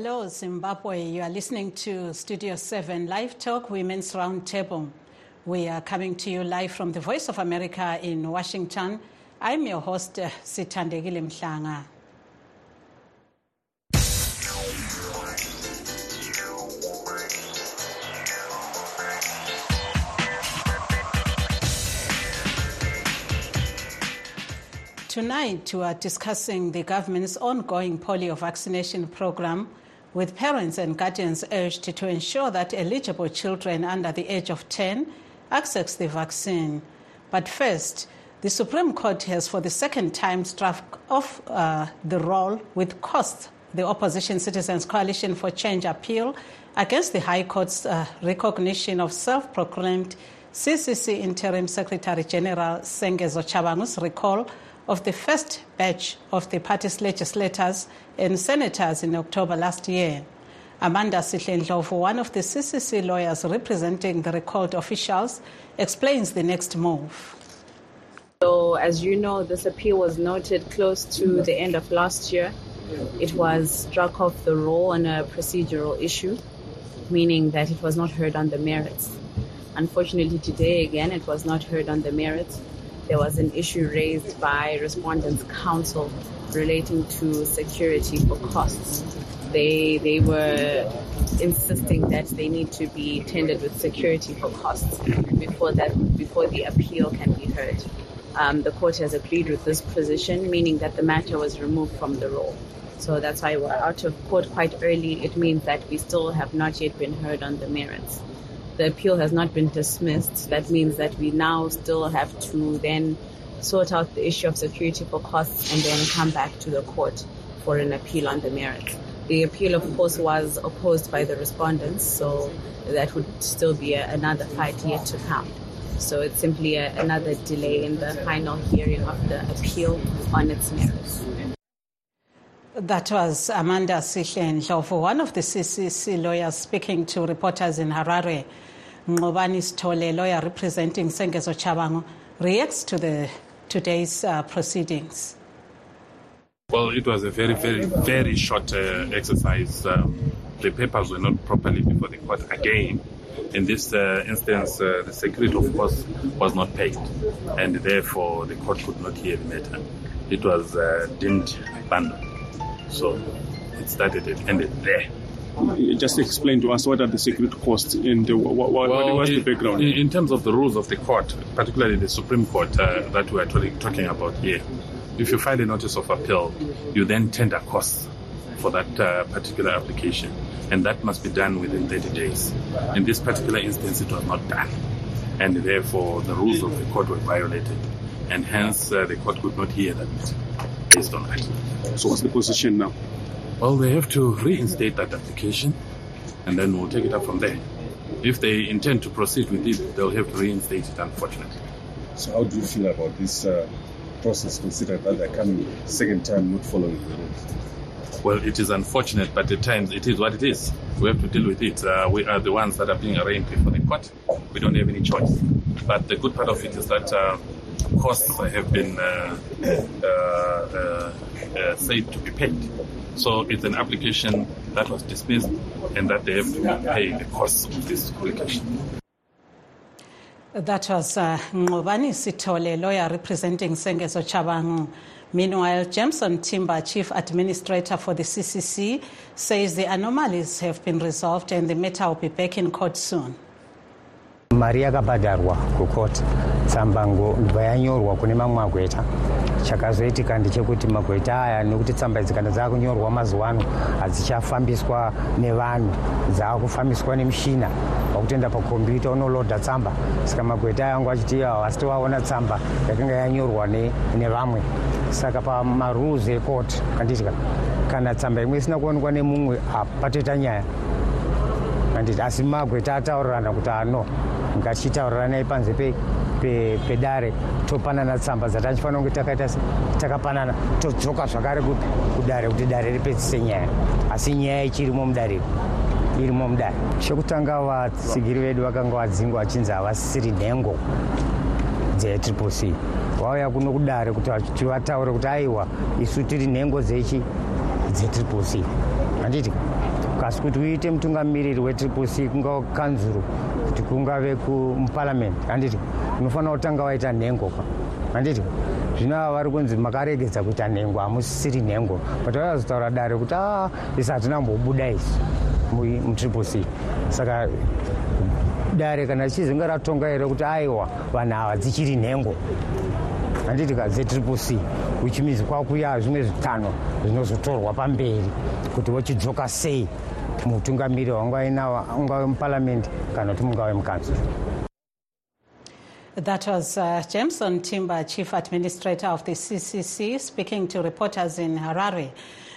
Hello, Zimbabwe. You are listening to Studio 7 Live Talk Women's Roundtable. We are coming to you live from the Voice of America in Washington. I'm your host, uh, Sithandekile Mhlanga. Tonight, we are discussing the government's ongoing polio vaccination program with parents and guardians urged to ensure that eligible children under the age of 10 access the vaccine. But first, the Supreme Court has for the second time struck off uh, the roll with costs the opposition Citizens Coalition for Change appeal against the High Court's uh, recognition of self proclaimed CCC Interim Secretary General Sengezo Tshabangu's recall of the first batch of the party's legislators and senators in October last year. Amanda Sihlendlovu, one of the CCC lawyers representing the recalled officials, explains the next move. So, as you know, this appeal was noted close to the end of last year. It was struck off the roll on a procedural issue, meaning that it was not heard on the merits. Unfortunately, today again, it was not heard on the merits. There was an issue raised by respondents' counsel relating to security for costs. They they were insisting that they need to be tendered with security for costs before that before the appeal can be heard. Um, the court has agreed with this position, meaning that the matter was removed from the roll. So that's why we're out of court quite early. It means that we still have not yet been heard on the merits. The appeal has not been dismissed. That means that we now still have to then sort out the issue of security for costs and then come back to the court for an appeal on the merits. The appeal, of course, was opposed by the respondents, so that would still be a, another fight yet to come. So it's simply a, another delay in the final hearing of the appeal on its merits. That was Amanda Sihlendlovu, one of the CCC lawyers speaking to reporters in Harare. Ngobani Sithole, lawyer representing Sengezo Tshabangu, reacts to the today's uh, proceedings. Well, it was a very, very, very short uh, exercise. Um, the papers were not properly before the court again. In this uh, instance, uh, the security, of course, was not paid, and therefore the court could not hear the matter. It was uh, deemed abandoned. So it started and ended there. Just explain to us what are the secret costs and what, what, well, what's in, the background? In, in, terms of the rules of the court, particularly the Supreme Court uh, that we are talking about here, if you file a notice of appeal, you then tender costs for that uh, particular application, and that must be done within 30 days. In this particular instance, it was not done, and therefore the rules of the court were violated, and hence uh, the court could not hear that based on that. So, what's the position now? Well, they have to reinstate that application, and then we'll take it up from there. If they intend to proceed with it, they'll have to reinstate it, unfortunately. So, how do you feel about this uh, process, considering that they're coming second time not following the rules? Well, it is unfortunate, but at times it is what it is. We have to deal with it. Uh, we are the ones that are being arraigned before the court. We don't have any choice. But the good part of it is that uh, costs have been uh, uh, uh, said to be paid. So it's an application that was dismissed and that they have to pay the costs of this application. That was uh, Ngobani Sithole, lawyer representing Sengezo Tshabangu. Meanwhile, Jameson Timba, chief administrator for the CCC, says the anomalies have been resolved and the matter will be back in court soon. Mari yakabhadharwa kukoti. Tsamba ngobva yanyorwa kune mamwe magweta chakazoitika ndechekuti magweta aya nekuti tsamba idzi kana dzakunyorwa mazuva ano hadzichafambiswa nevanhu. Dzaakufambiswa nemushina wakutoenda pakombiyuta unolodha tsamba. Saka magweta aya angu achiti havasi tovaona tsamba yakanga yanyorwa nevamwe. Saka pamarules ekoti kanditika kana tsamba imwe isina kuonekwa nemumwe hapatoita nyaya kanditi asi magweta ataurirana kuti ano ngatichitauriranai panze pedare topanana tsamba dzatachifanira kunge takaita takapanana todzoka zvakare kudare kuti dare ripedzise nyaya. Asi nyaya ichirimo mudare irimo mudare. Chekutanga vatsigiri vedu vakanga vadzingwa vachinzi havasisiri nhengo dzetriple c. Vauya kuno kudare kuti tivataure kuti aiwa isu tiri nhengo dzechi dzetriple c. Handiti kasi kuti uite mutungamiriri wetriple c kungava kukanzuro kuti kungave kumuparamendi handiti unofanira kutanga waita nhengo ka handiti zvino ava vari kunzi makaregedza kuita nhengo hamusisiri nhengo. But vaivazotaura dare kuti a isi hatina mbobuda isi mutriple c. Saka dare kana richizenge ratonga here kuti aiwa vanhu ava dzichiri nhengo handiti ka dzetriple which kwakuya zvimwe zvitanho zvinozotorwa pamberi kuti wochidzoka sei mutungamiri waungawe muparamendi kana kuti mungave mukanzuro That was uh, Jameson Timba, Chief Administrator of the CCC, speaking to reporters in Harare.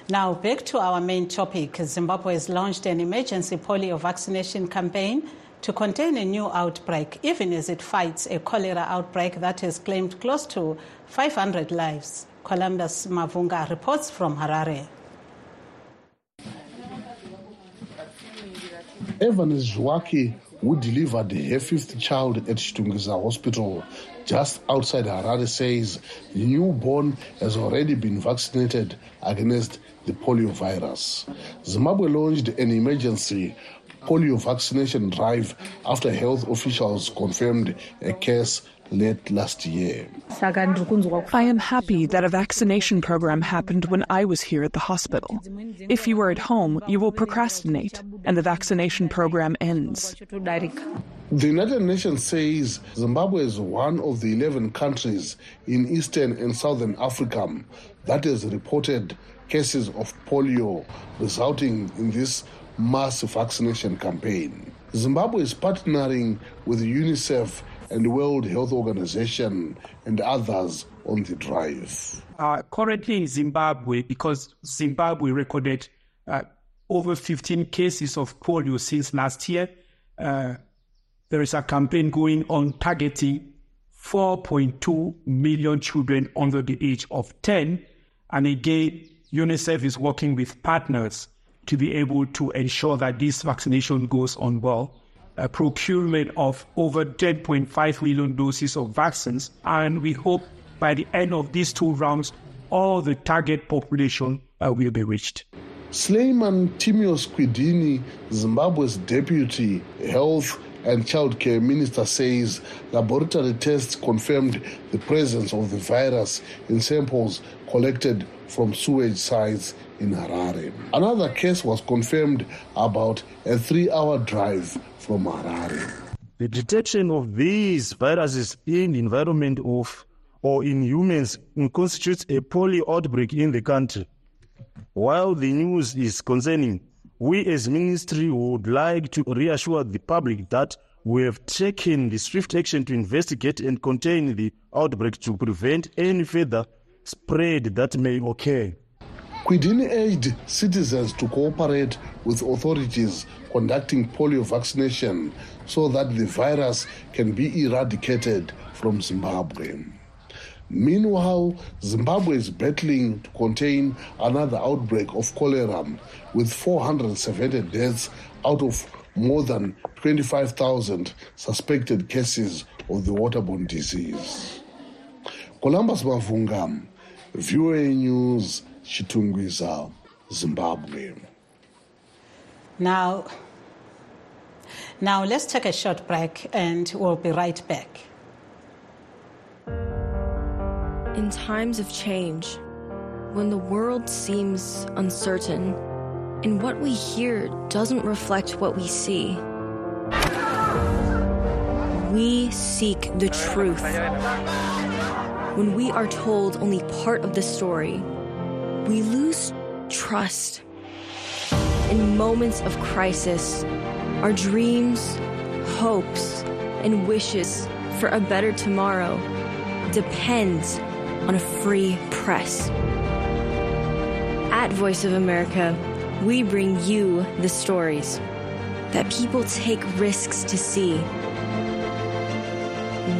Now, back to our main topic. Zimbabwe has launched an emergency polio vaccination campaign to contain a new outbreak, even as it fights a cholera outbreak that has claimed close to 500 lives. Columbus Mavunga reports from Harare. Evans Zwaki, who delivered her fifth child at Chitungwiza Hospital just outside Harare, says the newborn has already been vaccinated against the polio virus. Zimbabwe launched an emergency polio vaccination drive after health officials confirmed a case late last year. I am happy that a vaccination program happened when I was here at the hospital. If you are at home, you will procrastinate, and the vaccination program ends. The United Nations says Zimbabwe is one of the 11 countries in Eastern and Southern Africa that has reported cases of polio, resulting in this mass vaccination campaign. Zimbabwe is partnering with UNICEF and the World Health Organization and others on the drive. Uh, currently in Zimbabwe, because Zimbabwe recorded uh, over 15 cases of polio since last year, uh, there is a campaign going on targeting 4.2 million children under the age of 10. And again, UNICEF is working with partners to be able to ensure that this vaccination goes on well a procurement of over 10.5 million doses of vaccines, and we hope by the end of these two rounds, all the target population uh, will be reached. Sleiman Timios Kwidini, Zimbabwe's deputy health and child care minister, says laboratory tests confirmed the presence of the virus in samples collected from sewage sites in Harare. Another case was confirmed about a three hour drive from Harare. The detection of these viruses in the environment of or in humans constitutes a polio outbreak in the country. While the news is concerning, we as ministry would like to reassure the public that we have taken the swift action to investigate and contain the outbreak to prevent any further spread that may occur. Kwidini urged citizens to cooperate with authorities conducting polio vaccination so that the virus can be eradicated from Zimbabwe. Meanwhile, Zimbabwe is battling to contain another outbreak of cholera with 470 deaths out of more than 25,000 suspected cases of the waterborne disease. Columbus Mavunga, VOA News, Chitungwiza, Zimbabwe. Now, now let's take a short break and we'll be right back. In times of change, when the world seems uncertain and what we hear doesn't reflect what we see, we seek the truth. When we are told only part of the story, we lose trust. In moments of crisis, our dreams, hopes, and wishes for a better tomorrow depends on a free press. At Voice of America, we bring you the stories that people take risks to see.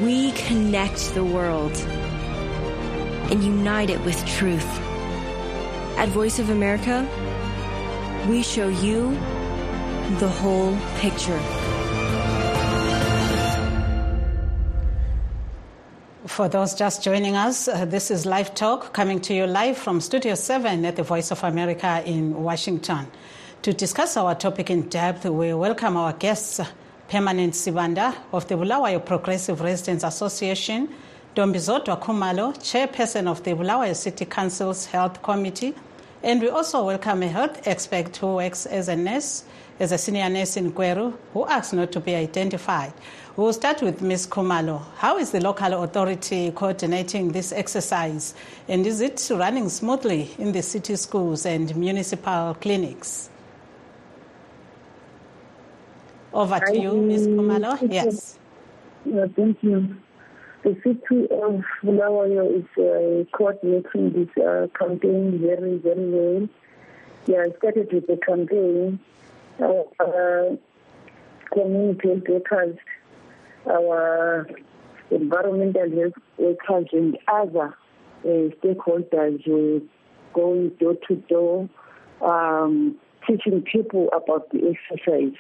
We connect the world and unite it with truth. At Voice of America, we show you the whole picture. For those just joining us, uh, this is Live Talk coming to you live from Studio 7 at the Voice of America in Washington. To discuss our topic in depth, we welcome our guests, Permanent Sibanda of the Bulawayo Progressive Residents Association, Dombizodwa Khumalo, Chairperson of the Bulawayo City Council's Health Committee, and we also welcome a health expert who works as a nurse, as a senior nurse in Gweru, who asks not to be identified. We'll start with Ms. Khumalo. How is the local authority coordinating this exercise? And is it running smoothly in the city schools and municipal clinics? Over to you, Ms. Khumalo. Yes. Yeah, thank you. The city of Bulawayo is uh, coordinating this uh, campaign very, very well. Yeah, I started with the campaign. Uh, community workers, our environmental health workers, and other uh, stakeholders going door to door, um, teaching people about the exercise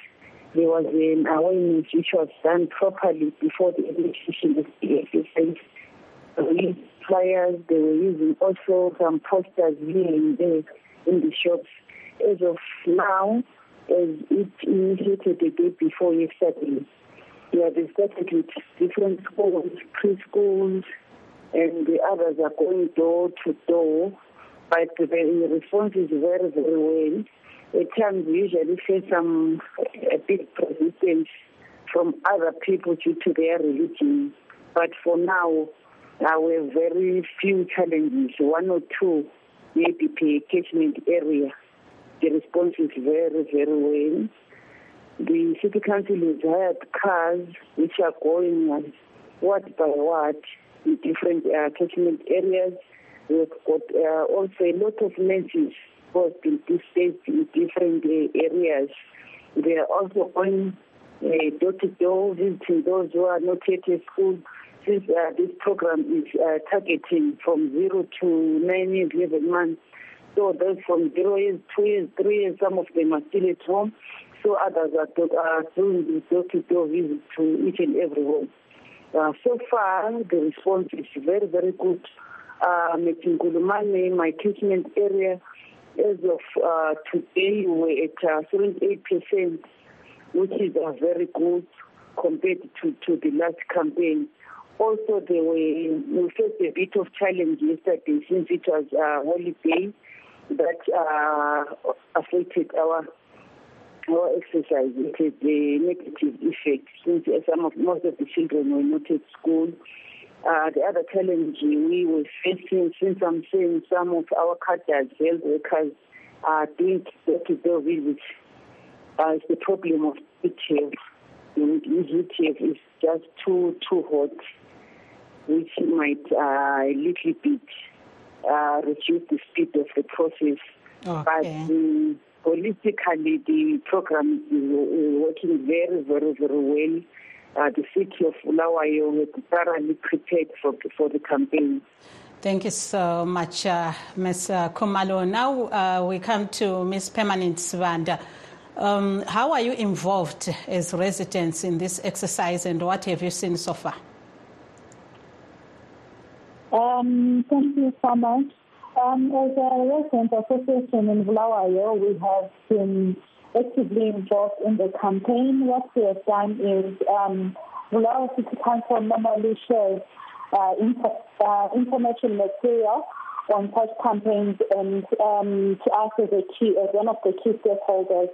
there was an awareness which was done properly before the initiation of the exercise. We flyers, they were using also some posters here and there in the shops. As of now, as it initiated the day before yesterday, we have started with different schools, preschools, and the others are going door to door. But the response is very, very well at times we usually face some a big resistance from other people due to their religion. But for now, there were very few challenges, one or two, maybe per catchment area. The response is very, very well. The city council has hired cars which are going ward by ward in different uh, catchment areas. We've got uh, also a lot of nurses exposed in these in different uh, areas. They are also going uh, door to door, visiting those who are not yet at school. Since uh, this program is uh, targeting from zero to nine years, 11 months. So those from zero years, two years, three years, some of them are still at home. So others are, to, are doing the door-to-door visit to each and every home. Uh, so far, the response is very, very good. Uh, Metingulumane, my catchment area, as of uh, today, we're at uh, 78%, which is uh, very good compared to, to the last campaign. Also, were, we faced a bit of challenge yesterday since it was a holiday that uh, affected our our exercise. It had a negative effect since some of most of the children were not at school. Uh, the other challenge we were facing, since I'm seeing some of our cadres, health workers, are doing door-to-door visits, uh, it's the problem of ETF. ETF is just too too hot, which might uh, a little bit uh, reduce the speed of the process. Okay. But um, politically, the program is working very, very, very well uh, the city of Bulawayo had thoroughly prepared for, for the campaign. Thank you so much, uh, Ms. Khumalo. Now uh, we come to Ms. Permanent Sibanda. Um, how are you involved as residents in this exercise and what have you seen so far? Um, thank you so much. Um, as a resident association in Bulawayo, we have been actively involved in the campaign. What we have done is um, Bulawayo City Council normally shares uh, info, uh, information material on such campaigns and um, to us as a key, as one of the key stakeholders.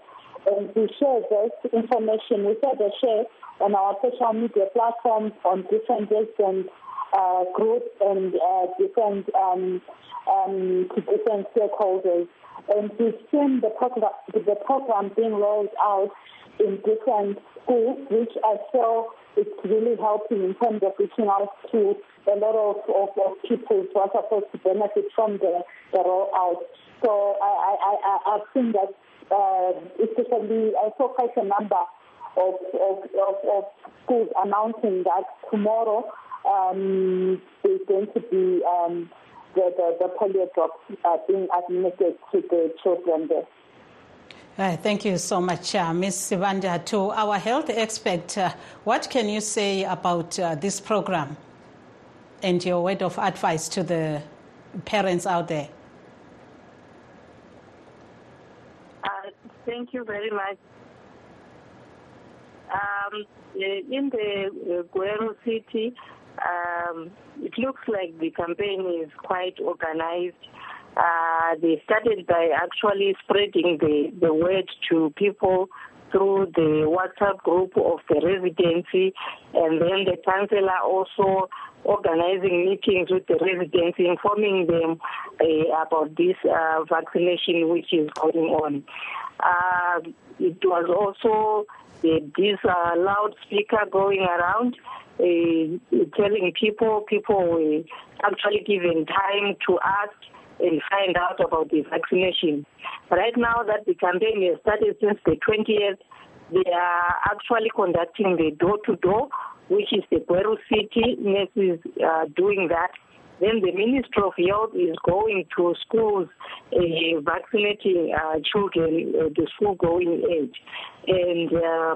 And we share this information, we further share on our social media platforms on different resident uh, groups and uh, different um, um, to different stakeholders. And we've seen the program, the program being rolled out in different schools, which I feel is really helping in terms of reaching out to a lot of, of, of people who are supposed to benefit from the, the rollout. So I, I, I, I've seen that, uh, especially, I saw quite a number of, of, of, of schools announcing that tomorrow um, there's going to be um, the, the, the polio drops uh, being administered to the children there. Uh, thank you so much, uh, Ms. Sibanda. To our health expert, uh, what can you say about uh, this program and your word of advice to the parents out there? Uh, Thank you very much. Um, eh, in the uh, Gweru city, um, it looks like the campaign is quite organized. Uh, they started by actually spreading the, the word to people through the WhatsApp group of the residency, and then the councillor also organizing meetings with the residents, informing them uh, about this uh, vaccination which is going on. Uh, it was also this uh, loudspeaker going around telling people, people were actually given time to ask and find out about the vaccination. Right now that the campaign has started since the 20th, they are actually conducting the door-to-door, which is the Gweru City nurses uh, doing that. Then the Ministry of Health is going to schools uh, vaccinating uh, children, uh, the school-going age. And uh,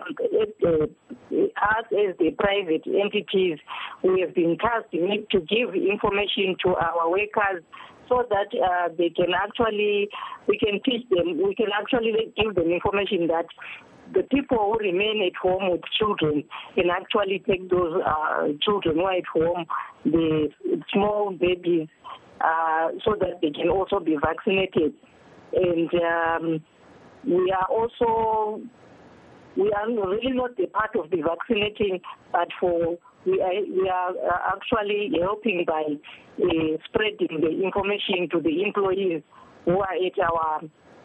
uh, us as the private entities, we have been tasked to give information to our workers so that uh, they can actually, we can teach them, we can actually give them information that the people who remain at home with children can actually take those uh, children who are at home, the small babies, uh, so that they can also be vaccinated. And um, we are also, we are really not a part of the vaccinating, but for we are, we are uh, actually helping by uh, spreading the information to the employees who are at our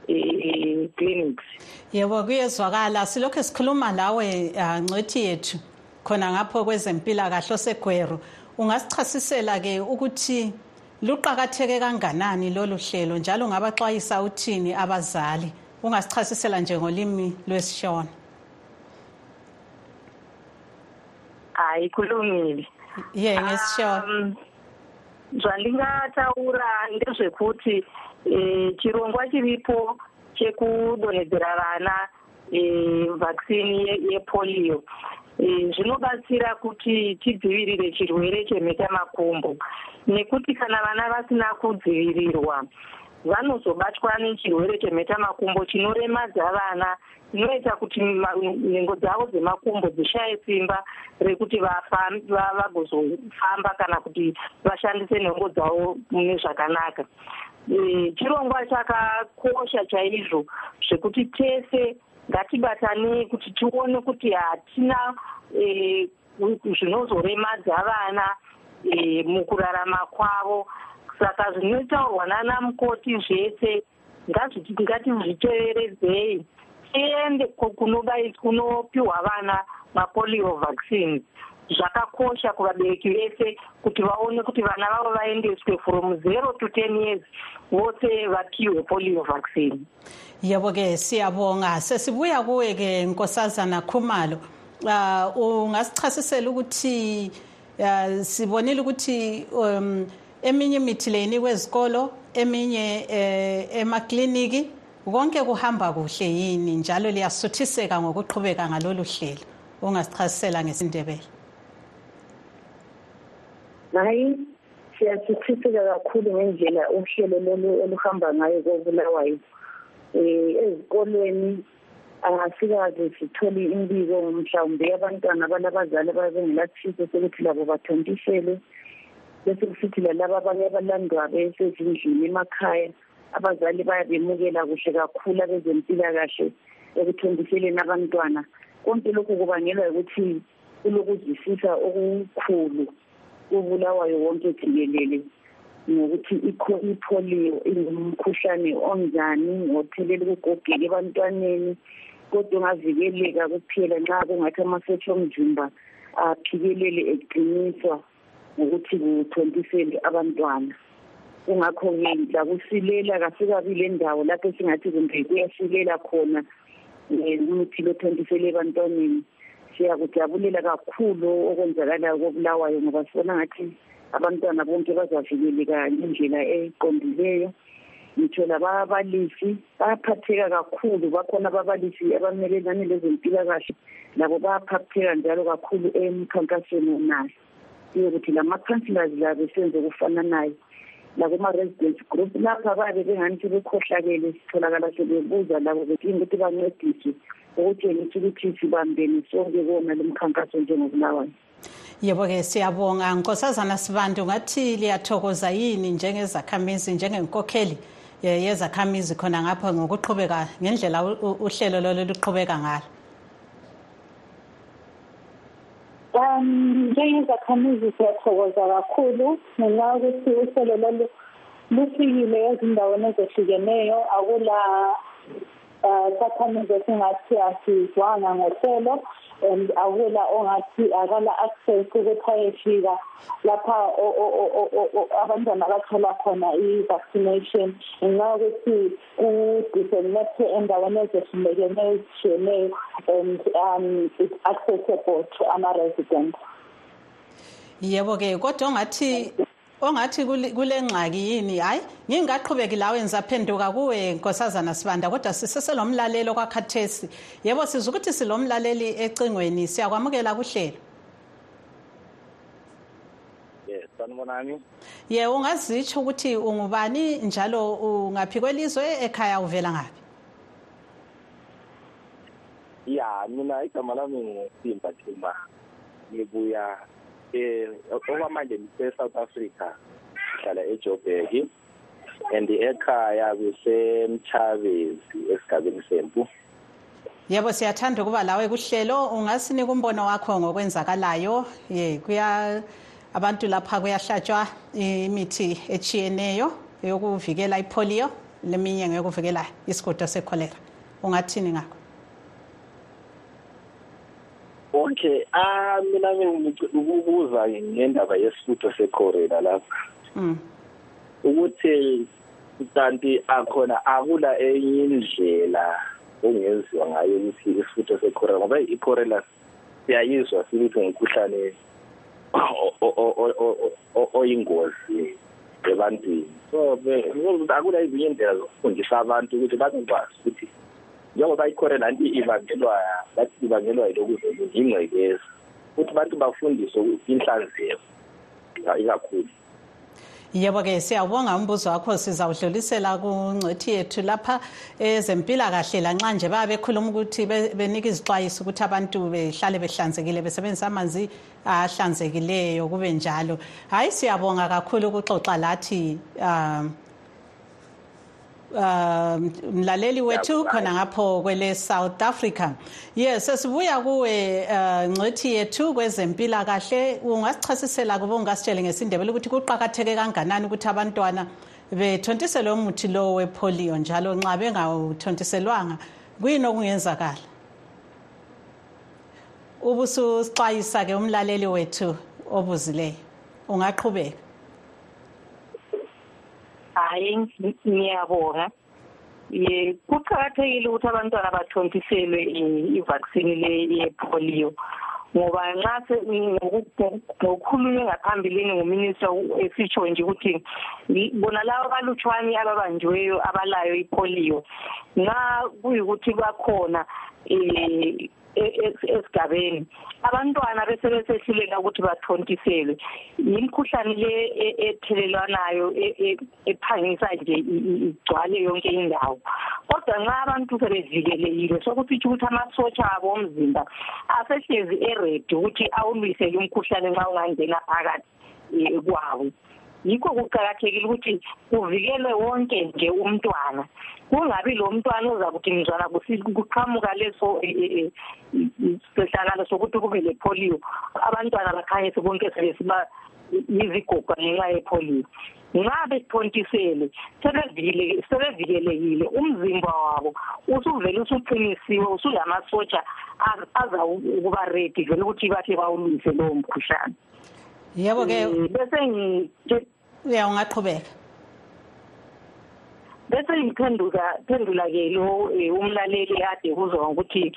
clinics. yebo kuyezwakala. Silokhu sikhuluma lawe uh, ngcethi yethu khona ngapho kwezempilakahle osegwero ungasichasisela-ke ukuthi luqakatheke kanganani lolu hlelo njalo ngabaxwayisa uthini abazali? Ungasichasisela njengolimi lwesishona. Hayi kulungile ye ngesishona. Um, zvandingataura ndezvekuti e, chirongwa chiripo chekudonhedzera vana e, vaksini yepolio e, zvinobatsira kuti tidzivirire chirwere chemhetamakumbo nekuti kana vana vasina kudzivirirwa vanozobatwa nechirwere chemhetamakumbo chinoremadza vana chinoita kuti nhengo dzavo dzemakumbo dzishaye simba rekuti vagozofamba kana kuti vashandise nhengo dzavo mune zvakanaka chirongwa chakakosha chaizvo zvekuti tese ngatibatanei kuti tione kuti hatina zvinozoremadza vana mukurarama kwavo. Saka zvinotaurwa nana mukoti zvese ngatizviteveredzei tiende kunopiwa vana mapolio vaccines zvakakosha kuvabereki vese kuti vaone kuti vana vavo vaendeswe from zero to ten years vose vapiwe polio vaccine. Yebo-ke siyabonga. Sesibuya kuwe-ke nkosazana khumalo. Uh, ungasichasisela ukuthi uh, sibonile ukuthi um eminye imithi le inikwe ezikolo eminye eh, emakliniki konke kuhamba kuhle yini? Njalo liyasuthiseka ngokuqhubeka ngalolu hlelo. Ungasichasisela ngesindebele. Hayi siyasuthiseka kakhulu ngendlela uhlelo lolu oluhamba ngayo kobulawayo. Um ezikolweni asikaze sithole imbiko mhlawumbe abantwana balabazali ababengelathiso sokuthi labo bathontiselwe. Bese kusithi lalaba abanye abalandwa besezindlini emakhaya abazali bayabemukela kuhle kakhulu abezempilakahle ekuthontiseleni abantwana. Konke lokhu kubangelwa ukuthi kulokuzwisisa okukhulu. Kubulawayo wonke jikelele ngokuthi ipolio ingumkhuhlane onjani ngothelela ukugogeka ebantwaneni kodwa ungavikeleka kuphela nxa kungathi amasotsha omzimba aphikelele eqiniswa ngokuthi kuthontisele abantwana. Kungakho-ke lakusilela kasikabi le ndawo lapho esingathi kumbe kuyasilela khona umuthi lothontisele ebantwaneni. Siyakujabulela kakhulu okwenzakalayo kobulawayo ngoba sibona ngathi abantwana bonke bazavikeleka ngendlela eqondileyo. Ngitsho lababalisi bayaphatheka kakhulu bakhona ababalisi abamelelane lezempilakahle labo bayaphatheka njalo kakhulu emkhankasweni onayo kuye kuthi lama-councillors labo senze okufananayo. Lakuma-residence group lapha babe benganithi bekhohlakele sitholakala sebebuza labo bedinga ukuthi bancediswe ukutshengisa ukuthi sibambene sonke kona lo mkhankaso njengobulawayo. Yebo-ke siyabonga. Nkosazana sibantu ngathi liyathokoza yini njengezakhamizi njengenkokheli yezakhamizi khona ngapho ngokuqhubeka ngendlela uhlelo lolo luqhubeka ngalo? Um njengezakhamizi siyathokoza kakhulu. Ngenxa yokuthi uhlelo lolu lufikile ezindaweni ezehlukeneyo. Akula um sakhamizi esingathi asizwanga ngohlelo and akula ongathi akala access ukuthi ayefika lapha abantwana bathola khona i-vaccination. Ngenxa yokuthi ku-disseminate endaweni ezehlukeneyo ezishiyeneyo and um it's accessible to ama-residents. Yebo-ke kodwa ongathi ongathi kule ngxaki yini? Hayi ngingaqhubeki lawe ngisaphenduka kuwe nkosazana sibanda kodwa siseselomlaleli okwakhathesi yebo siza ukuthi silomlaleli ecingweni siyakwamukela kuhlelo. Yes sanibonani? Ye ungazitsho ukuthi ungubani njalo ungaphi kwelizwe ekhaya uvela ngaphi? Ya mina igama lami ngusimba thuma ngibuya eh okwamanje ngise-south africa ngihlala ejoburg and ekhaya kusemchavezi esigabeni sempu. Yebo siyathanda ukuba lawe kuhlelo. Ungasinika umbono wakho ngokwenzakalayo. Ye kuya abantu lapha kuyahlatshwa imithi echiyeneyo yokuvikela ipolio leminye ngeyokuvikela isigodo sekholera. Ungathini ngakho? Okay ah mina ukubuza ngendaba yesifutho sekhorela lapha. Ukuthi kanti akhona akula enye indlela ongenziwa ngayo ukuthi isifutho sekhorela ngoba ikhorela siyayizwa siluthi ngumkhuhlane oyingozi ebantwini. So akula ezinye indlela zokufundisa abantu ukuthi bazokwazi ukuthi njengoba ikhorela nti ibangelwa bathi ibangelwa yilokuzelini yingcekeza ukuthi abantu bafundiswe inhlanzeko ikakhulu. Yebo-ke siyawubonga umbuzo wakho sizawudlulisela kungcwethi yethu lapha ezempilakahle. Lanxa nje baya bekhuluma ukuthi benika izixwayiso ukuthi abantu behlale behlanzekile besebenzisa amanzi ahlanzekileyo kube njalo. Hhayi siyabonga kakhulu ukuxoxa lathi um um mlaleli wethu khona ngapho kwele South Africa. Yes sesibuya kuwe ngcethi yethu kwezempilakahle. Ungasichasisela kube ungasitshele ngesindebele ukuthi kuqhakatheke kanganani ukuthi abantwana bethontiselwe umuthi lo wepolio njalo nxa bengawuthontiselwanga kuyini okungenzakala? Ubususixwayisa ke umlaleli wethu obuzileyo. Ungaqhubeka. Hayi ngiyabonga ye kuqakathekile ukuthi abantwana bathontiselwe i-vaccine le yepolio ngoba nxa ngokukhulunywe ngaphambilini nguminister esitsho nje ukuthi bona labo abalutshwane ababanjiweyo abalayo ipolio nxa kuyikuthi bakhona um esigabeni. Abantwana bese besehluleka ukuthi bathontiselwe. Yimkhuhlane le ethelelwanayo ephangisa nje igcwale yonke indawo. Kodwa nxa abantu sebevikelekile sokusitsho ukuthi amasotsha abo omzimba asehlezi eredi ukuthi awulwise lumkhuhlane nxa ungangena phakathi kwabo. Yikho kuqakathekile ukuthi kuvikelwe wonke nje umntwana. Kungabi lo mntwana ozakuthi mzwana kuqhamuka leso sehlakalo sokuthi kube lepolio abantwana bakhanyise bonke sebesiba yizigoga ngenxa yepolio nxa bethontisele sebevikelekile umzimba wabo usuvele usuqinisiwe usulamasotsha aza ukuba redi vele ukuthi bahle bawulwise lowo mkhuhlane. Yebo-ke. Bese ya ungaqhubeka bese ngiphenduka phendula ke lo umlaleli ade kuzwa ukuthi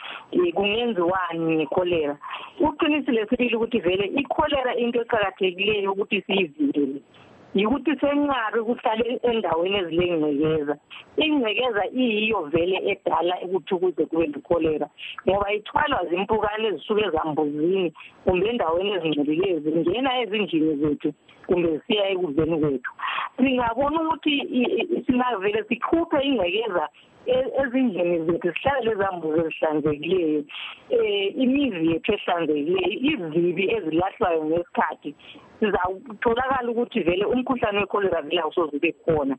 kungenziwani ngekholera uqinisile sibili ukuthi vele ikholera into eqhakathekileyo ukuthi siyivikele yikuthi senqabi kuhlale endaweni ezilengcekeza ingcekeza iyiyo vele edala ukuthi kuze kube lekholera ngoba ithwalwa zimpukane ezisuke ezambuzini kumbe endaweni ezingcolileyo zingena ezindlini zethu kumbe zisiya ekudleni kwethu. Singabona ukuthi singavele sikhuphe ingcekeza ezindlini zethu sihlale lezambuzi ezihlanzekileyo um imizi yethu ehlanzekileyo izibi ezilahlwayo ngesikhathi sizatholakala ukuthi vele umkhuhlane wekholera vele awusoze ube khona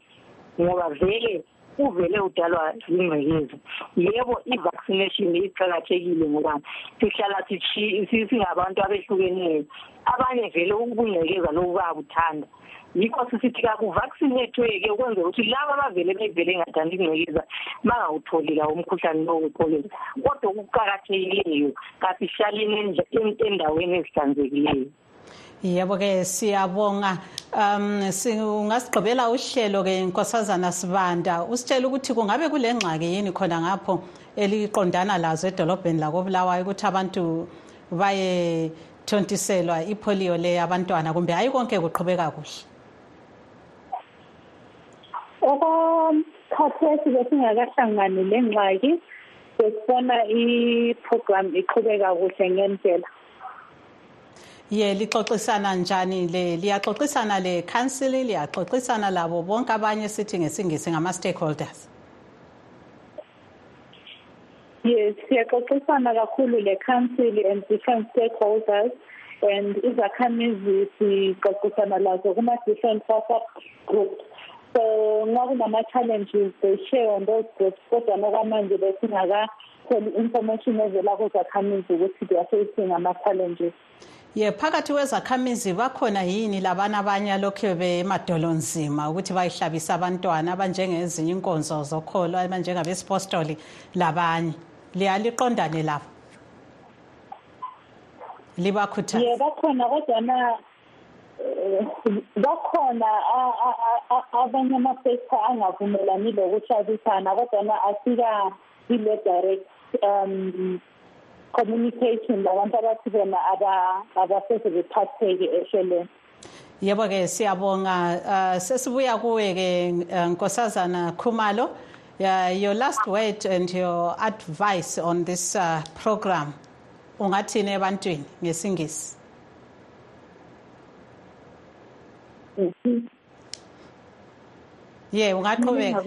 ngoba vele uvele udalwa yingcekeza. Yebo i-vaccination iqakathekile ngoba sihlala singabantu abehlukeneyo. Abanye vele ukungcekeza loku bayakuthanda. Yikho sisithi kakuvaccinethwe-ke ukwenzela ukuthi laba abavele bevele engathandi ingcekeza bangawutholi lawo umkhuhlane lowo wekholera kodwa okuqakathekileyo kasihlaleni endaweni ezihlanzekileyo. Yebo ke siyabonga. Um ungasigqibela uhlelo ke nkosazana sibanda. Usitshela ukuthi kungabe kule ngxaki yini khona ngapho eliqondana lazo edolobheni lakobulawayo ukuthi abantu baye thontiselwa ipolio le abantwana kumbe hayi konke kuqhubeka kuhle? Okwakhathesi besingakahlangani le ngxaki besibona i-program iqhubeka kuhle ngendlela. Ye lixoxisana njani le? Liyaxoxisana le council liyaxoxisana labo bonke abanye sithi ngesingisi ngama-stakeholders. Yes siyaxoxisana kakhulu le council and different stakeholders and izakhamizi sixoxisana lazo kuma-different whatsapp groups. So nxa kunama-challenges they share on those groups kodwa nokwamanje besingakatholi information evela kuzakhamizi ukuthi they are facing ama-challenges ye phakathi kwezakhamizi bakhona yini labana abanye alokhu bemadolonzima ukuthi bayihlabisa abantwana abanjengezinye inkonzo zokholo abanjengabesipostoli labanye? Liyaliqondane labo libakhuthaza ye bakhona kodwana bakhona abanye ama-sector angavumelani lokuhlabisana kodwana asika ile direct um communication labantu abathi bona abasese bephatheke ehlelweni. Yebo-ke siyabonga. Uh, sesibuya kuwe-ke uh, nkosazana khumalo. Uh, your last word and your advice on this uh, program ungathini ebantwini ngesingisi? Ye ungaqhubeka.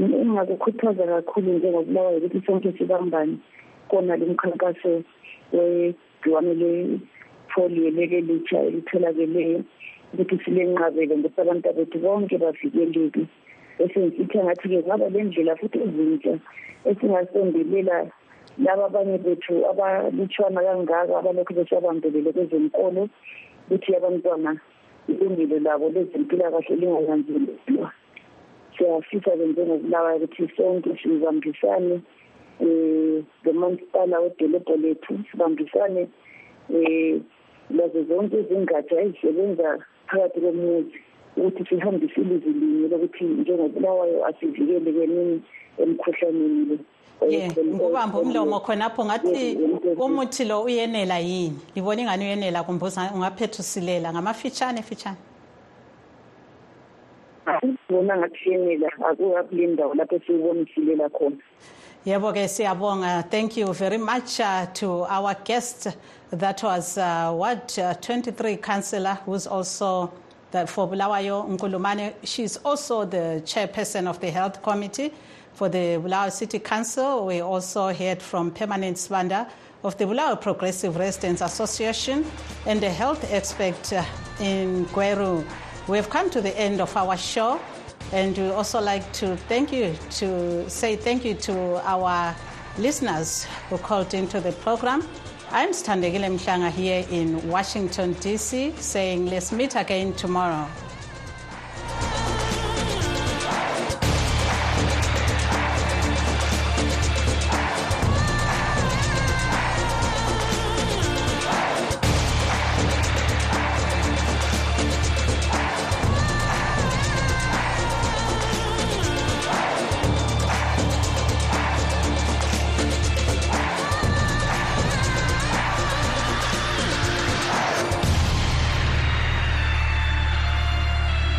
Engakukhuthaza kakhulu njengokubulawayo ukuthi sonke sibambane kona lo mkhankaso wegciwane le-polio leli litsha elitholakeleyo ukuthi silenqabele ngokuthi abantu bethu bonke bavikeleke esengisithi angathi-ke kungaba le ndlela futhi ezintsha esingasondelela laba abanye bethu abalutshwana kangaka abalokhu besabambelele kwezenkolo ukuthi abantwana ilungelo labo lezempilakahle linganyanzelelwa siyafisa ke njengokulawayo ukuthi sonke sibambisane um lomasipala wedolobho lethu sibambisane um lazo zonke izingatsha ezisebenza phakathi komuzi ukuthi sihambise ilizwi linye lokuthi njengokulawayo asivikelekenini emkhuhlaneni le. ye ngikubamba umlomo khonapho ngathi umuthi lo uyenela yini? Libona ingani uyenela kumbe ungaphethusilela ngamafitshane fitshane. Bona ngathi yenela akukule ndawo lapho esiwubonisilela khona. Yebo-ke siyabonga. Thank you very much uh, to our guest that was uh, what uh, 23 councillor who's also the, for bulawayo nkulumane. She's also the chairperson of the health committee. For the Bulawayo City Council. We also heard from Permanent Sibanda of the Bulawayo Progressive Residents Association and the health expert uh, in Gweru. We have come to the end of our show and we also like to thank you to say thank you to our listeners who called into the program. I'm Sithandekile Mhlanga here in Washington, D.C., saying let's meet again tomorrow.